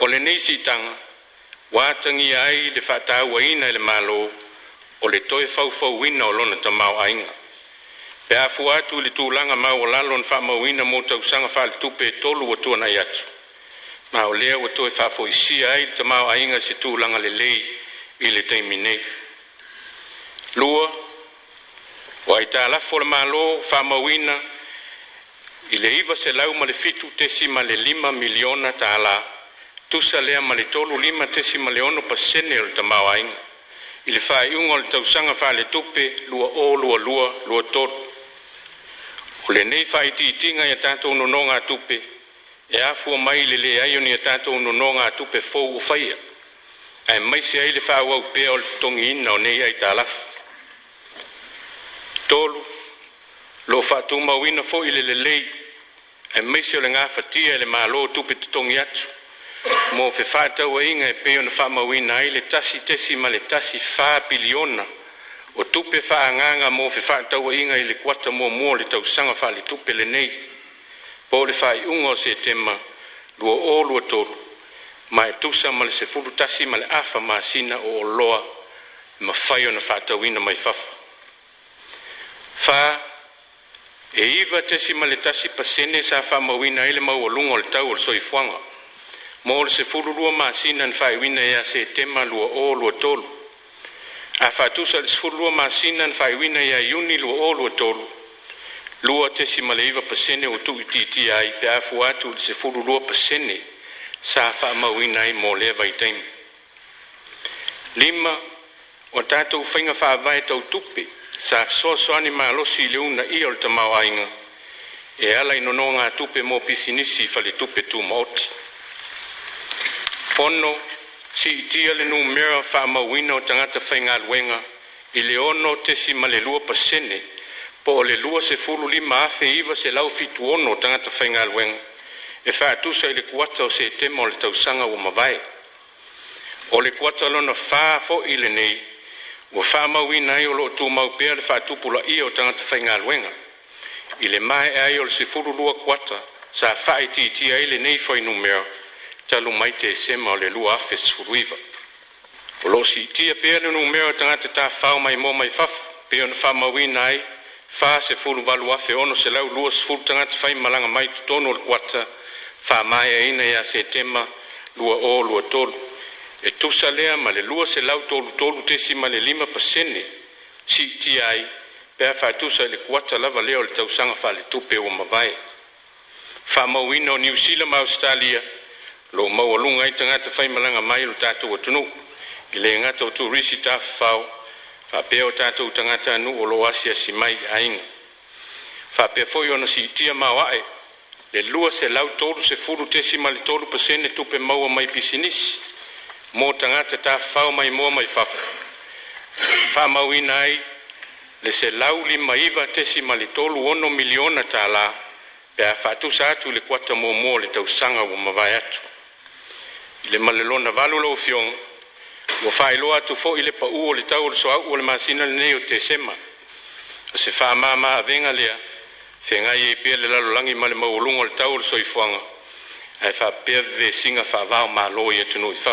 o lenei siitaga ua atagia ai le fa atāuaina e le mālō o le toe faufauina o lona tamao'aiga pe a fua atu i le tulaga maua lalo na fa'amauina mo tausaga fa'aletupe e tolu ua tuana'i atu ma o lea ua toe fa afoisia ai le tamao'aiga se tulaga lelei i le taimi nei ua italafo o le malō fa'amauina i le iva se ma le fitu tesi ma le lima miliona tālā tusa lea ma le tolu lima tesi ma le ono pasene o le tamaoaiga i le faaiʻuga o le tausaga faaletupe lua o lua lua lua tolu o lenei faaitiitiga ia tatou nonoga atupe e afua mai i le lē ai ona ia tatou nonoga atupe fou o faia ae maise ai le faauau pea o le totogiina o nei ai talafu tolu lo'o fa'atomauina fo'i i le lelei e maisi o le gafatia e le mālo o tupe totogi atu mo fefa atauaiga e pei ona fa'amauina ai le tasi tesi ma le tasi fapiliona o tupe fa'aagaga mo fefa atauaiga i le kuata muamua o le tausaga fa'aletupe lenei po o le fa'aiʻuga o setema lua o luatlu ma e tusa ma le sefulu tasi ma le afa masina o oloa e mafai ona fa'atauina mai fafo e iva tesi ma le tasi pasene sa faamauina ai le maualuga o le tau o le soifuaga mo o le sefululua masina na faaiuina iā setema lua o lua tolu a faatusa le sefululua masina na faaiuina iā iuni lua o lua tolu lua tesi ma le iva pasene ua tuuitiitia ai pe afu atu i le sefululua pasene sa faamauina ai mo lea vaitaimi lima ua tatou faiga faavae tautupe sa soasoani malosi i le una ia o le tamaoaiga e ala i nonoga tupe mo pisinisi fa le tupe tumaoti pono siitia le numera faamauina o tagata faigaluega i le ono tesi ma le lua pasene po o le lua sefulu lima afe iva se lau fituono o tagata faigaluega e faatusa i le kuata o setema o le tausaga ua mavae o le kuata lona fā foʻi i lenei ua fa'amauina ai o lo'o tumau pea le fa'atupula'ia o tagata faigaluega i le mae'a ai o le sful2 kuata sa fa'aitiitia ai lenei foi numera talu mai tesema o le l9 o lo'o siitia e pea le numera o tagata tafao mai mo mai fafo pei ona fa'amauina ai 4862f tagata faimalaga mai totonu o le kuata fa'amaeaina iā setema l o23 e tusa lea ma le lua se lautolu3lu tesi ma le lima pasene siitia ipea faatusa i le kuata lava lea o le tausaga fa'aletupe ua mavafa'amauina o niusila ma ausitralia lo'u maualuga ai tagata faimalaga mai lo tatou atunuu i legatao tricitafafao fa'apea o tatou tagata anuu o loo asiasi mai aiga aaea fna siitiaaoal3ftsia l3asenetupe maua mai pisinisi mo tagata tāwhau mai mō mai whawha. fa'amauina ai, le se lau lima iwa tesi ma le tolu ono miliona tālā, pe a whātusa atu le kuata mō mō le tausaga ua mawai atu. Le malelona valu lau fiong, ua whaeloa atu fo le pa u o le tau o le soau o le masina le nei o te sema. Se whamama a venga lea, fegai ai e pea le lalolagi ma le maualuga o le tau o le soifuaga ae faapea vesinga faavao malo i e atunuu i